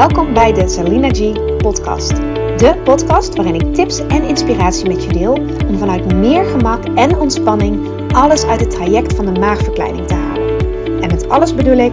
Welkom bij de Salina G podcast. De podcast waarin ik tips en inspiratie met je deel om vanuit meer gemak en ontspanning alles uit het traject van de maagverkleining te halen. En met alles bedoel ik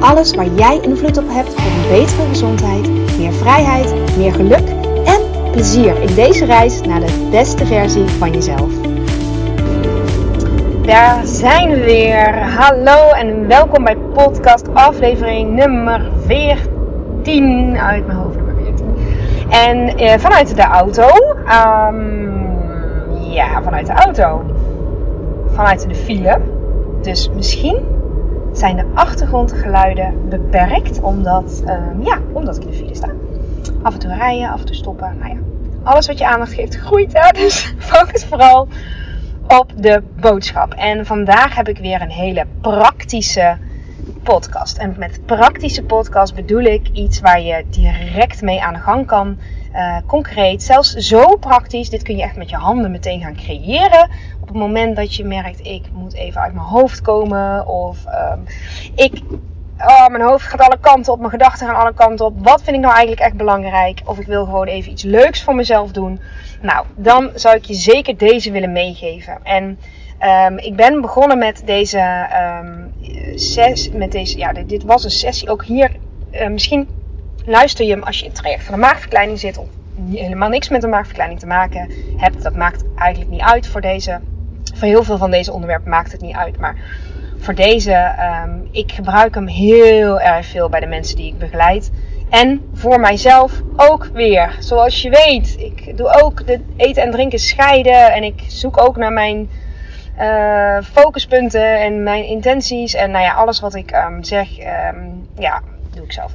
alles waar jij invloed op hebt voor een betere gezondheid, meer vrijheid, meer geluk en plezier in deze reis naar de beste versie van jezelf. Daar zijn we weer. Hallo en welkom bij podcast aflevering nummer 14 uit mijn hoofd nummer 14. En eh, vanuit de auto. Um, ja, vanuit de auto. Vanuit de file. Dus misschien zijn de achtergrondgeluiden beperkt omdat, um, ja, omdat ik in de file sta. Af en toe rijden, af en toe stoppen. Nou ja, alles wat je aandacht geeft groeit. Hè? Dus focus vooral op de boodschap. En vandaag heb ik weer een hele praktische podcast. En met praktische podcast bedoel ik iets waar je direct mee aan de gang kan. Uh, concreet, zelfs zo praktisch. Dit kun je echt met je handen meteen gaan creëren. Op het moment dat je merkt, ik moet even uit mijn hoofd komen. Of um, ik oh, mijn hoofd gaat alle kanten op, mijn gedachten gaan alle kanten op. Wat vind ik nou eigenlijk echt belangrijk? Of ik wil gewoon even iets leuks voor mezelf doen. Nou, dan zou ik je zeker deze willen meegeven. En um, ik ben begonnen met deze um, ses, met deze, ja, dit, was een sessie. Ook hier, uh, misschien luister je hem als je in het traject van de maagverkleining zit. Of helemaal niks met de maagverkleining te maken hebt. Dat maakt eigenlijk niet uit voor deze. Voor heel veel van deze onderwerpen maakt het niet uit. Maar voor deze, um, ik gebruik hem heel erg veel bij de mensen die ik begeleid. En voor mijzelf ook weer. Zoals je weet, ik doe ook de eten en drinken scheiden. En ik zoek ook naar mijn uh, focuspunten en mijn intenties. En nou ja, alles wat ik um, zeg, um, ja, doe ik zelf.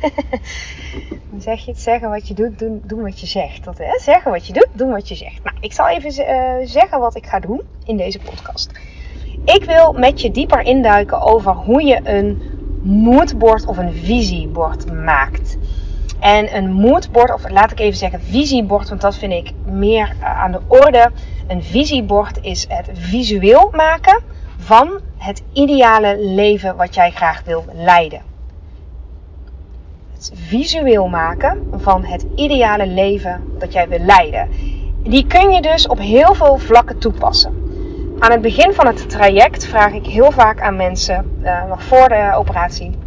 Zeg je het zeggen wat je doet, doen, doen wat je zegt. Dat, hè? Zeggen wat je doet, doen wat je zegt. Nou, ik zal even uh, zeggen wat ik ga doen in deze podcast. Ik wil met je dieper induiken over hoe je een moodboard of een visiebord maakt. En een moodboard, of laat ik even zeggen visiebord, want dat vind ik meer aan de orde. Een visiebord is het visueel maken van het ideale leven wat jij graag wil leiden. Het visueel maken van het ideale leven dat jij wil leiden. Die kun je dus op heel veel vlakken toepassen. Aan het begin van het traject vraag ik heel vaak aan mensen, uh, nog voor de operatie,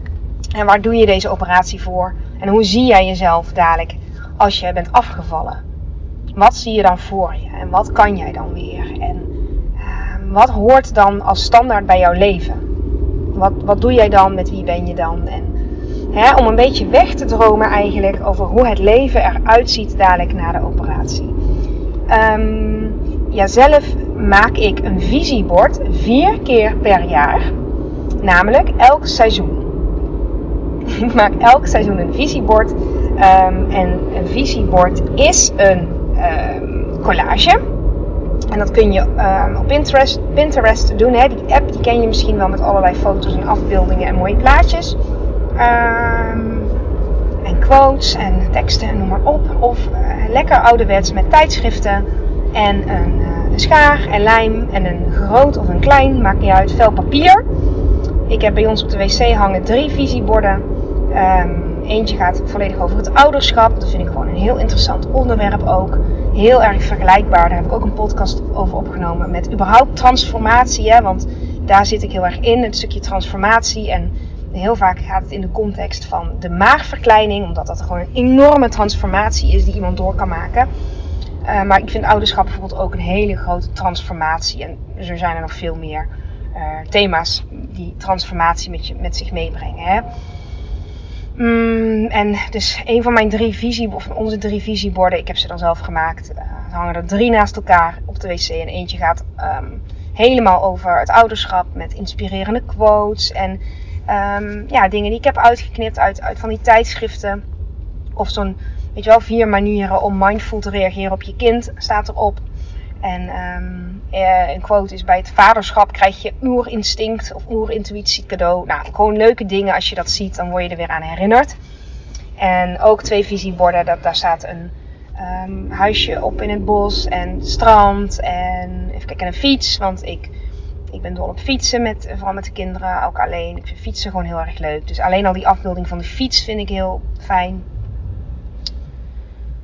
en waar doe je deze operatie voor? En hoe zie jij jezelf dadelijk als je bent afgevallen? Wat zie je dan voor je? En wat kan jij dan weer? En uh, wat hoort dan als standaard bij jouw leven? Wat, wat doe jij dan? Met wie ben je dan? En hè, om een beetje weg te dromen eigenlijk over hoe het leven eruit ziet dadelijk na de operatie. Um, ja, zelf maak ik een visiebord vier keer per jaar. Namelijk elk seizoen. Ik maak elk seizoen een visiebord. Um, en een visiebord is een collage. En dat kun je um, op Pinterest, Pinterest doen. Hè. Die app die ken je misschien wel met allerlei foto's en afbeeldingen en mooie plaatjes. en quotes en teksten en noem maar op. Of uh, lekker ouderwets met tijdschriften en een, een, schaar en lijm en een groot of een klein, maakt niet uit, vel papier. Ik heb bij ons op de wc hangen drie visieborden. Eentje gaat volledig over het ouderschap. Dat vind ik gewoon een heel interessant onderwerp ook. Heel erg vergelijkbaar. Daar heb ik ook een podcast over opgenomen. Met überhaupt transformatie. Hè? Want daar zit ik heel erg in. Het stukje transformatie. En heel vaak gaat het in de context van de maagverkleining. Omdat dat gewoon een enorme transformatie is die iemand door kan maken. Uh, maar ik vind ouderschap bijvoorbeeld ook een hele grote transformatie. En er zijn er nog veel meer uh, thema's die transformatie met, je, met zich meebrengen. Hè? Mm, en dus een van mijn drie visie, of onze drie visieborden, ik heb ze dan zelf gemaakt. Uh, hangen er drie naast elkaar op de wc. En eentje gaat um, helemaal over het ouderschap met inspirerende quotes. En um, ja, dingen die ik heb uitgeknipt uit, uit van die tijdschriften. Of zo'n Weet je wel, vier manieren om mindful te reageren op je kind staat erop. En um, een quote is: bij het vaderschap krijg je oerinstinct of oerintuïtie cadeau. Nou, gewoon leuke dingen. Als je dat ziet, dan word je er weer aan herinnerd. En ook twee visieborden. Dat, daar staat een um, huisje op in het bos en strand. En even kijken, een fiets. Want ik ik ben dol op fietsen, met, vooral met de kinderen, ook alleen. Ik vind fietsen gewoon heel erg leuk. Dus alleen al die afbeelding van de fiets vind ik heel fijn.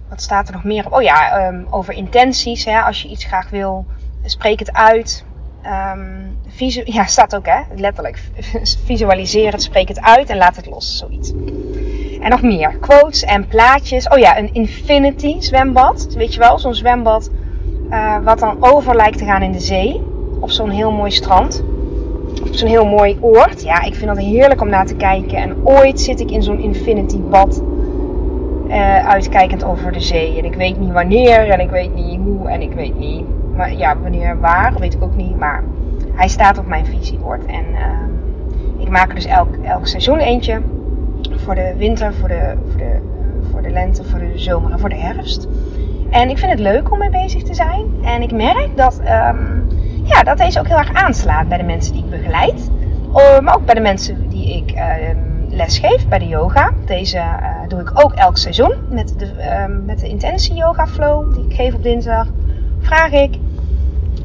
Wat staat er nog meer op? Oh ja, ehm, over intenties. Hè? Als je iets graag wil, spreek het uit. Um, ja, staat ook hè, letterlijk. Visualiseer het, spreek het uit en laat het los. Zoiets. En nog meer. Quotes en plaatjes. Oh ja, een infinity zwembad. Weet je wel, zo'n zwembad uh, wat dan over lijkt te gaan in de zee. Op zo'n heel mooi strand. Op zo'n heel mooi oord. Ja, ik vind dat heerlijk om naar te kijken. En ooit zit ik in zo'n infinity bad. Uh, uitkijkend over de zee. En ik weet niet wanneer en ik weet niet hoe en ik weet niet. Maar ja, wanneer waar, weet ik ook niet. Maar hij staat op mijn visiebord. En uh, ik maak er dus elk, elk seizoen eentje. Voor de winter, voor de, voor, de, voor de lente, voor de zomer en voor de herfst. En ik vind het leuk om mee bezig te zijn. En ik merk dat, um, ja, dat deze ook heel erg aanslaat bij de mensen die ik begeleid. Maar ook bij de mensen die ik uh, lesgeef bij de yoga. Deze doe ik ook elk seizoen met de, ehm, met de intentie yoga flow die ik geef op dinsdag. Vraag ik,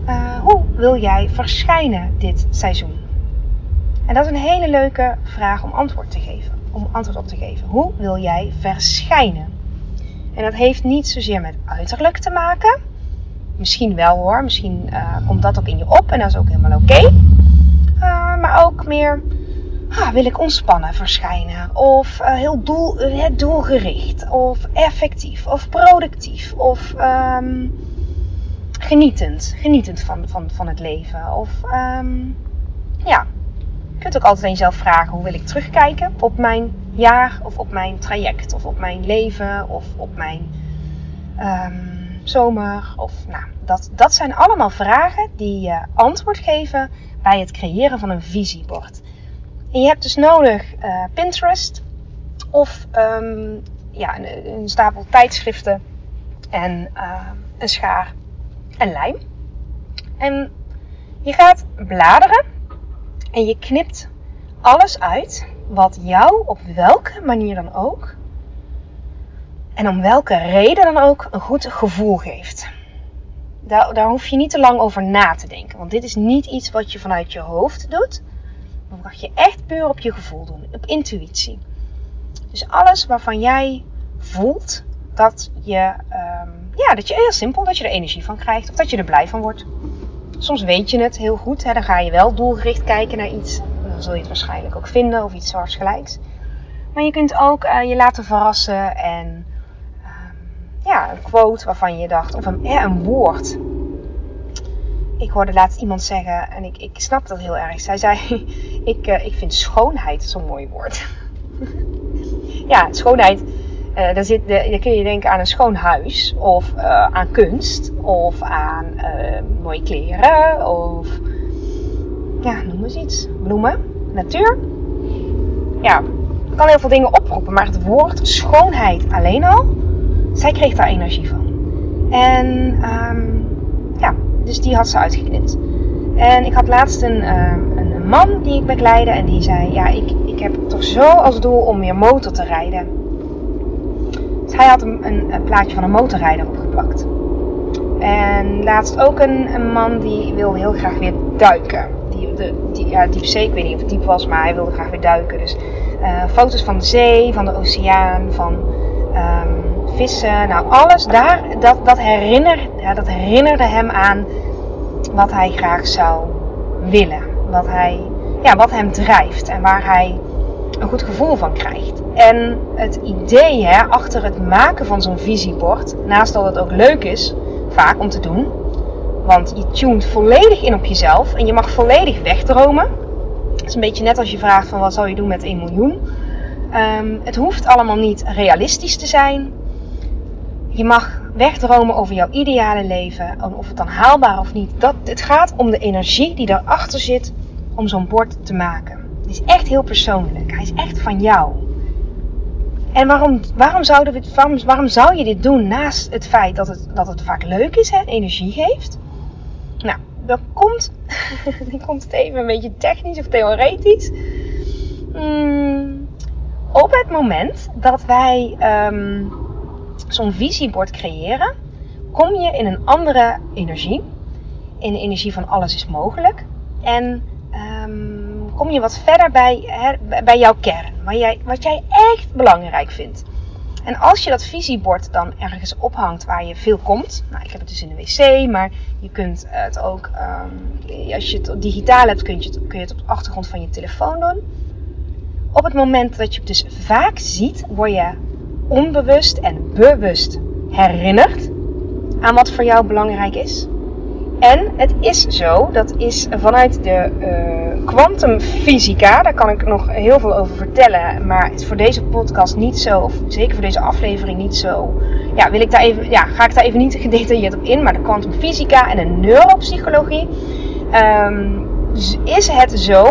eh, hoe wil jij verschijnen dit seizoen? En dat is een hele leuke vraag om antwoord te geven. Om antwoord op te geven. Hoe wil jij verschijnen? En dat heeft niet zozeer met uiterlijk te maken. Misschien wel hoor. Misschien uh, komt dat ook in je op en dat is ook helemaal oké. Okay. Uh, maar ook meer. Ah, wil ik ontspannen verschijnen? Of uh, heel doel, doelgericht? Of effectief? Of productief? Of um, genietend? Genietend van, van, van het leven? Of um, ja. Je kunt ook altijd aan jezelf vragen: hoe wil ik terugkijken op mijn jaar of op mijn traject of op mijn leven of op mijn um, zomer. Of, nou, dat, dat zijn allemaal vragen die je antwoord geven bij het creëren van een visiebord. Je hebt dus nodig uh, Pinterest of um, ja, een, een, stapel tijdschriften en uh, een schaar en lijm. En je gaat bladeren en je knipt alles uit wat jou op welke manier dan ook en om welke reden dan ook een goed gevoel geeft. Daar, daar hoef je niet te lang over na te denken, want dit is niet iets wat je vanuit je hoofd doet, maar wat je echt puur op je gevoel doen, op intuïtie. Dus alles waarvan jij voelt dat je, um, ja, dat je heel simpel, dat je er energie van krijgt of dat je er blij van wordt. Soms weet je het heel goed, hè, dan ga je wel doelgericht kijken naar iets dan zul je het waarschijnlijk ook vinden of iets soortgelijks. Maar je kunt ook uh, je laten verrassen en uh, ja, een quote waarvan je dacht, of een, eh, een woord. Ik hoorde laatst iemand zeggen, en ik, ik snap dat heel erg. Zij zei, ik, uh, ik vind schoonheid zo'n mooi woord. ja, schoonheid, uh, daar, zit de, kun je denken aan een schoon huis, of uh, aan kunst, of aan mooie kleren, of ja, noem eens iets. Bloemen, natuur. Ja, ik kan heel veel dingen oproepen, maar het woord schoonheid alleen al, zij kreeg daar energie van. En ja, dus die had ze uitgeknipt. En ik had laatst een, uh, een man die ik begeleide en die zei: Ja, ik, ik heb toch zo als doel om weer motor te rijden. Dus hij had een, een, een plaatje van een motorrijder opgeplakt. En laatst ook een, man die wil heel graag weer duiken de, die, ja, diepzee, ik weet niet of het diep was, maar hij wilde graag weer duiken. Dus uh, foto's van de zee, van de oceaan, van um, vissen. Nou, alles daar, dat, dat, herinner, ja, dat herinnerde hem aan wat hij graag zou willen. Wat, hij, ja, wat hem drijft en waar hij een goed gevoel van krijgt. En het idee hè, achter het maken van zo'n visiebord, naast dat het ook leuk is, vaak om te doen, want je tunt volledig in op jezelf en je mag volledig wegdromen. Het is een beetje net als je vraagt van wat zou je doen met 1 miljoen. Um, het hoeft allemaal niet realistisch te zijn. Je mag wegdromen over jouw ideale leven. En of het dan haalbaar of niet. Dat, het gaat om de energie die erachter zit om zo'n bord te maken. Het is echt heel persoonlijk. Hij is echt van jou. En waarom, waarom, zouden we, waarom, waarom zou je dit doen naast het feit dat het, dat het vaak leuk is, hè, energie geeft? Nou, dan komt, dan komt het even een beetje technisch of theoretisch. Hmm, op het moment dat wij um, zo'n visiebord creëren, kom je in een andere energie. In de energie van alles is mogelijk. En ehm, kom je wat verder bij, bij jouw kern. Wat jij, wat jij echt belangrijk vindt. En als je dat visiebord dan ergens ophangt waar je veel komt. Nou, ik heb het dus in de wc, maar je kunt het ook. Um, als je het digitaal hebt, kun je het, kun je het op de achtergrond van je telefoon doen. Op het moment dat je het dus vaak ziet, word je onbewust en bewust herinnerd aan wat voor jou belangrijk is. En het is zo, dat is vanuit de kwantumfysica, uh, daar kan ik nog heel veel over vertellen, maar is voor deze podcast niet zo, of zeker voor deze aflevering niet zo. Ja, wil ik daar even, ja, ga ik daar even niet gedetailleerd op in, maar de kwantumfysica en de neuropsychologie um, is het zo,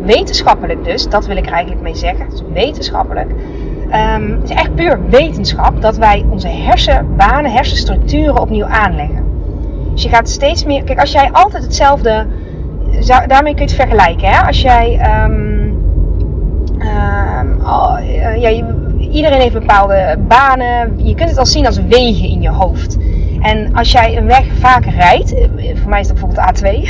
wetenschappelijk dus, dat wil ik er eigenlijk mee zeggen, dus wetenschappelijk, um, het is echt puur wetenschap dat wij onze hersenbanen, hersenstructuren opnieuw aanleggen. Dus je gaat steeds meer. Kijk, als jij altijd hetzelfde. Daarmee kun je het vergelijken. Hè? Als jij. Oh, iedereen heeft bepaalde banen. Je kunt het al zien als wegen in je hoofd. En als jij een weg vaak rijdt, eh, voor mij is dat bijvoorbeeld A2,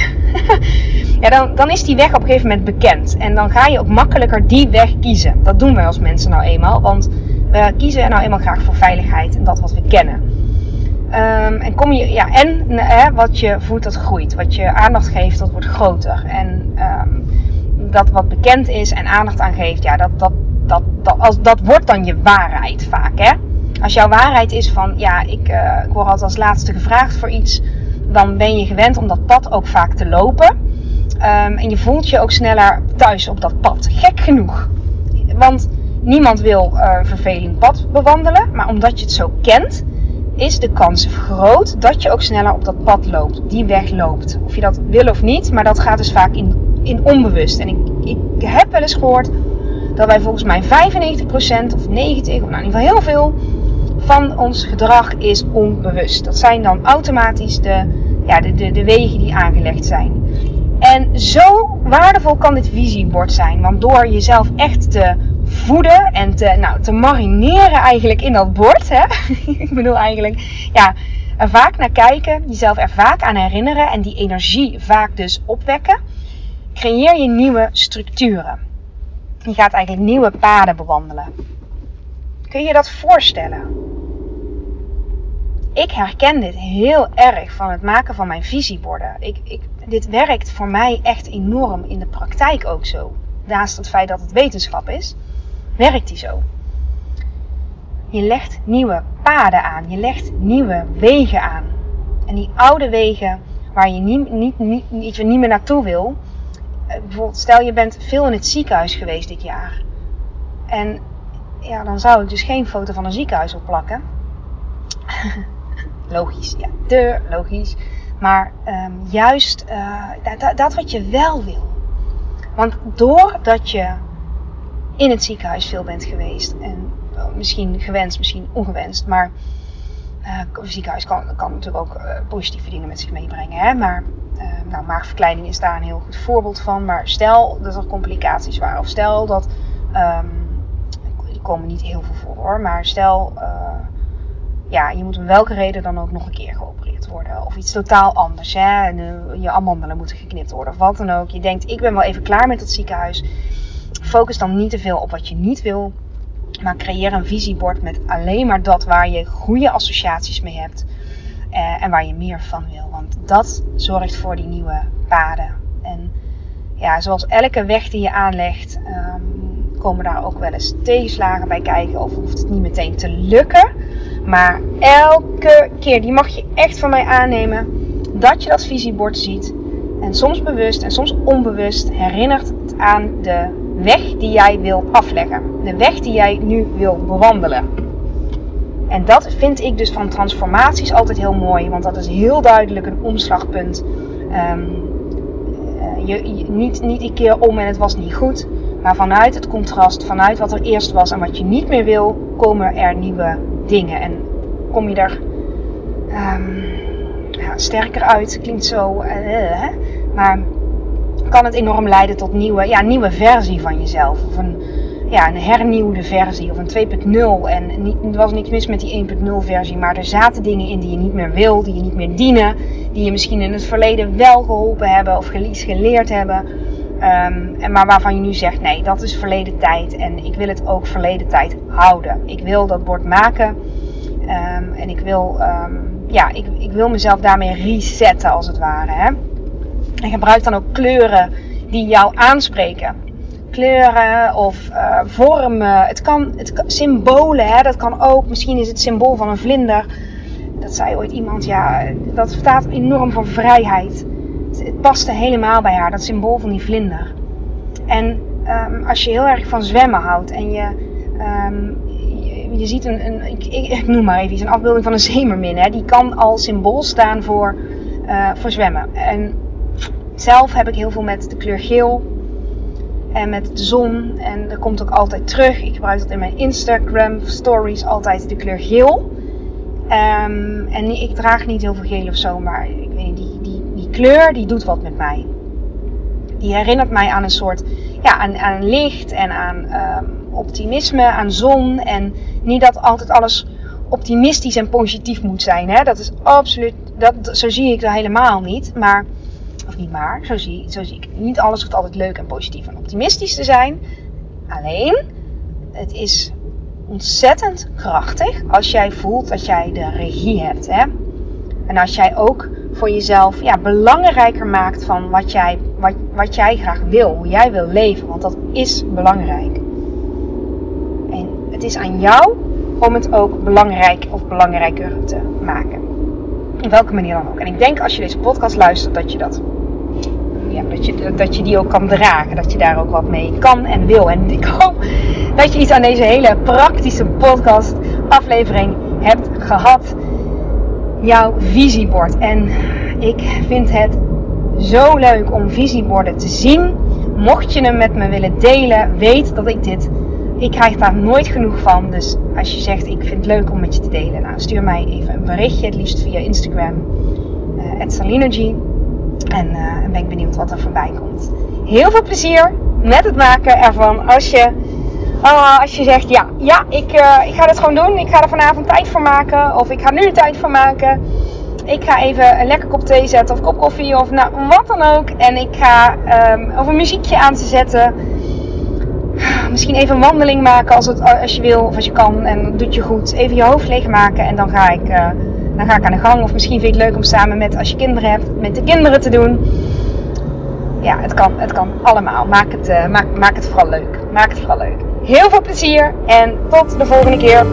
ja, dan, dan is die weg op een gegeven moment bekend. En dan ga je ook makkelijker die weg kiezen. Dat doen wij als mensen nou eenmaal, want we kiezen nou eenmaal graag voor veiligheid en dat wat we kennen. Um, en kom je, ja, en hè, wat je voelt, dat groeit. Wat je aandacht geeft, dat wordt groter. En um, dat wat bekend is en aandacht aan geeft, ja, dat, dat, dat, dat, als, dat wordt dan je waarheid vaak. Hè? Als jouw waarheid is van, ja, ik, uh, ik word altijd als laatste gevraagd voor iets, dan ben je gewend om dat pad ook vaak te lopen. Um, en je voelt je ook sneller thuis op dat pad. Gek genoeg. Want niemand wil een vervelend pad bewandelen, maar omdat je het zo kent, is de kans groot dat je ook sneller op dat pad loopt, die weg loopt. Of je dat wil of niet, maar dat gaat dus vaak in, in onbewust. En ik, ik heb wel eens gehoord dat wij volgens mij 95% of 90% of nou in ieder geval heel veel van ons gedrag is onbewust. Dat zijn dan automatisch de, ja, de, de, de wegen die aangelegd zijn. En zo waardevol kan dit visiebord zijn. Want door jezelf echt te voeden en te, nou, te marineren eigenlijk in dat bord. Hè? ik bedoel eigenlijk, ja, er vaak naar kijken, jezelf er vaak aan herinneren en die energie vaak dus opwekken. Creëer je nieuwe structuren. Je gaat eigenlijk nieuwe paden bewandelen. Kun je dat voorstellen? Ik herken dit heel erg van het maken van mijn visieborden. Ik, ik, dit werkt voor mij echt enorm in de praktijk ook zo. Naast het feit dat het wetenschap is werkt die zo. Je legt nieuwe paden aan, je legt nieuwe wegen aan. En die oude wegen waar je niet, niet, niet, niet, meer naartoe wil. Eh, bijvoorbeeld, stel je bent veel in het ziekenhuis geweest dit jaar. En ja, dan zou ik dus geen foto van een ziekenhuis opplakken. logisch, ja, de logisch. Maar um, juist uh, dat, dat wat je wel wil. Want doordat je in het ziekenhuis veel bent geweest. En uh, misschien gewenst, misschien ongewenst. Maar uh, een ziekenhuis kan, kan natuurlijk ook uh, positieve dingen met zich meebrengen. Hè? Maar nou, maagverkleining is daar een heel goed voorbeeld van. Maar stel dat er complicaties waren. Of stel dat. Um, die komen niet heel veel voor hoor. Maar stel. Ja, je moet om welke reden dan ook nog een keer geopereerd worden. Of iets totaal anders. Hè? En, je amandelen moeten geknipt worden. Of wat dan ook. Je denkt, ik ben wel even klaar met het ziekenhuis focus dan niet te veel op wat je niet wil. Maar creëer een visiebord met alleen maar dat waar je goede associaties mee hebt. Eh, en waar je meer van wil. Want dat zorgt voor die nieuwe paden. En ja, zoals elke weg die je aanlegt, um, komen daar ook wel eens tegenslagen bij kijken. Of hoeft het niet meteen te lukken. Maar elke keer, die mag je echt van mij aannemen, dat je dat visiebord ziet. En soms bewust en soms onbewust herinnert het aan de weg die jij wil afleggen. De weg die jij nu wil bewandelen. En dat vind ik dus van transformaties altijd heel mooi, want dat is heel duidelijk een omslagpunt. Um, je, niet, niet een keer om en het was niet goed, maar vanuit het contrast, vanuit wat er eerst was en wat je niet meer wil, komen er nieuwe dingen. En kom je um, ja, sterker uit, klinkt zo, uh, maar kan het enorm leiden tot nieuwe, ja, nieuwe versie van jezelf. Of een, ja, een hernieuwde versie of een 2.0. En er was niks mis met die 1.0 versie, maar er zaten dingen in die je niet meer wil, die je niet meer dienen, die je misschien in het verleden wel geholpen hebben of iets geleerd hebben. Um, en maar waarvan je nu zegt, nee, dat is verleden tijd en ik wil het ook verleden tijd houden. Ik wil dat bord maken um, en ik wil, um, ja, ik, ik wil mezelf daarmee resetten als het ware. Hè? En gebruik dan ook kleuren die jou aanspreken kleuren of uh, vormen. Het kan, het symbolen, hè, dat kan ook. Misschien is het symbool van een vlinder. Dat zei ooit iemand, ja, dat staat enorm voor vrijheid. Het paste helemaal bij haar, dat symbool van die vlinder. En um, als je heel erg van zwemmen houdt en je, um, je, ziet een, een ik, ik, noem maar even een afbeelding van een zeemermin, hè, die kan al symbool staan voor, uh, voor zwemmen. En zelf heb ik heel veel met de kleur geel en met de zon. En dat komt ook altijd terug. Ik gebruik dat in mijn Instagram stories altijd de kleur geel. Um, en ik draag niet heel veel geel of zo, maar ik weet niet, kleur die doet wat met mij. Die herinnert mij aan een soort, ja, aan, aan licht en aan um, optimisme, aan zon. En niet dat altijd alles optimistisch en positief moet zijn. Hè? Dat is absoluut, dat, zo zie ik dat helemaal niet. Maar of niet maar, zo zie, zo zie ik. Niet alles hoeft altijd leuk en positief en optimistisch te zijn. Alleen, het is ontzettend krachtig als jij voelt dat jij de regie hebt. Hè? En als jij ook voor jezelf ja, belangrijker maakt van wat jij, wat, wat jij graag wil, hoe jij wil leven. Want dat is belangrijk. En het is aan jou om het ook belangrijk of belangrijker te maken. Op welke manier dan ook. En ik denk als je deze podcast luistert dat je dat ja, dat, je, dat je die ook kan dragen. Dat je daar ook wat mee kan en wil. En ik hoop dat je iets aan deze hele praktische podcast aflevering hebt gehad. Jouw visiebord. En ik vind het zo leuk om visieborden te zien. Mocht je hem met me willen delen, weet dat ik dit. Ik krijg daar nooit genoeg van. Dus als je zegt, ik vind het leuk om met je te delen. Nou, stuur mij even een berichtje. Het liefst via Instagram. Uh, en uh, ben ik benieuwd wat er voorbij komt. Heel veel plezier met het maken ervan. Als je, uh, als je zegt, ja, ja ik, uh, ik ga dit gewoon doen. Ik ga er vanavond tijd voor maken. Of ik ga nu tijd voor maken. Ik ga even een lekker kop thee zetten of kop koffie of nou, wat dan ook. En ik ga um, of een muziekje aan te zetten. Misschien even een wandeling maken als, het, als je wil of als je kan. En dat doet je goed. Even je hoofd leegmaken. En dan ga ik dan ga ik aan de gang. Of misschien vind je het leuk om samen met, als je kinderen hebt, met de kinderen te doen. Ja, het kan, het kan allemaal. Maak het, uh, maak, maak het vooral leuk. Maak het vooral leuk. Heel veel plezier en tot de volgende keer.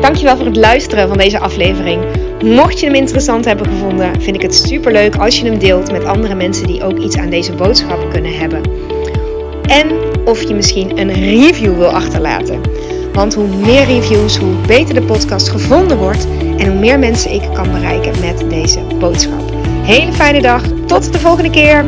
Dankjewel voor het luisteren van deze aflevering. Mocht je hem interessant hebben gevonden, vind ik het super leuk als je hem deelt met andere mensen die ook iets aan deze boodschap kunnen hebben. En of je misschien een review wil achterlaten. Want hoe meer reviews, hoe beter de podcast gevonden wordt en hoe meer mensen ik kan bereiken met deze boodschap. Hele fijne dag, tot de volgende keer.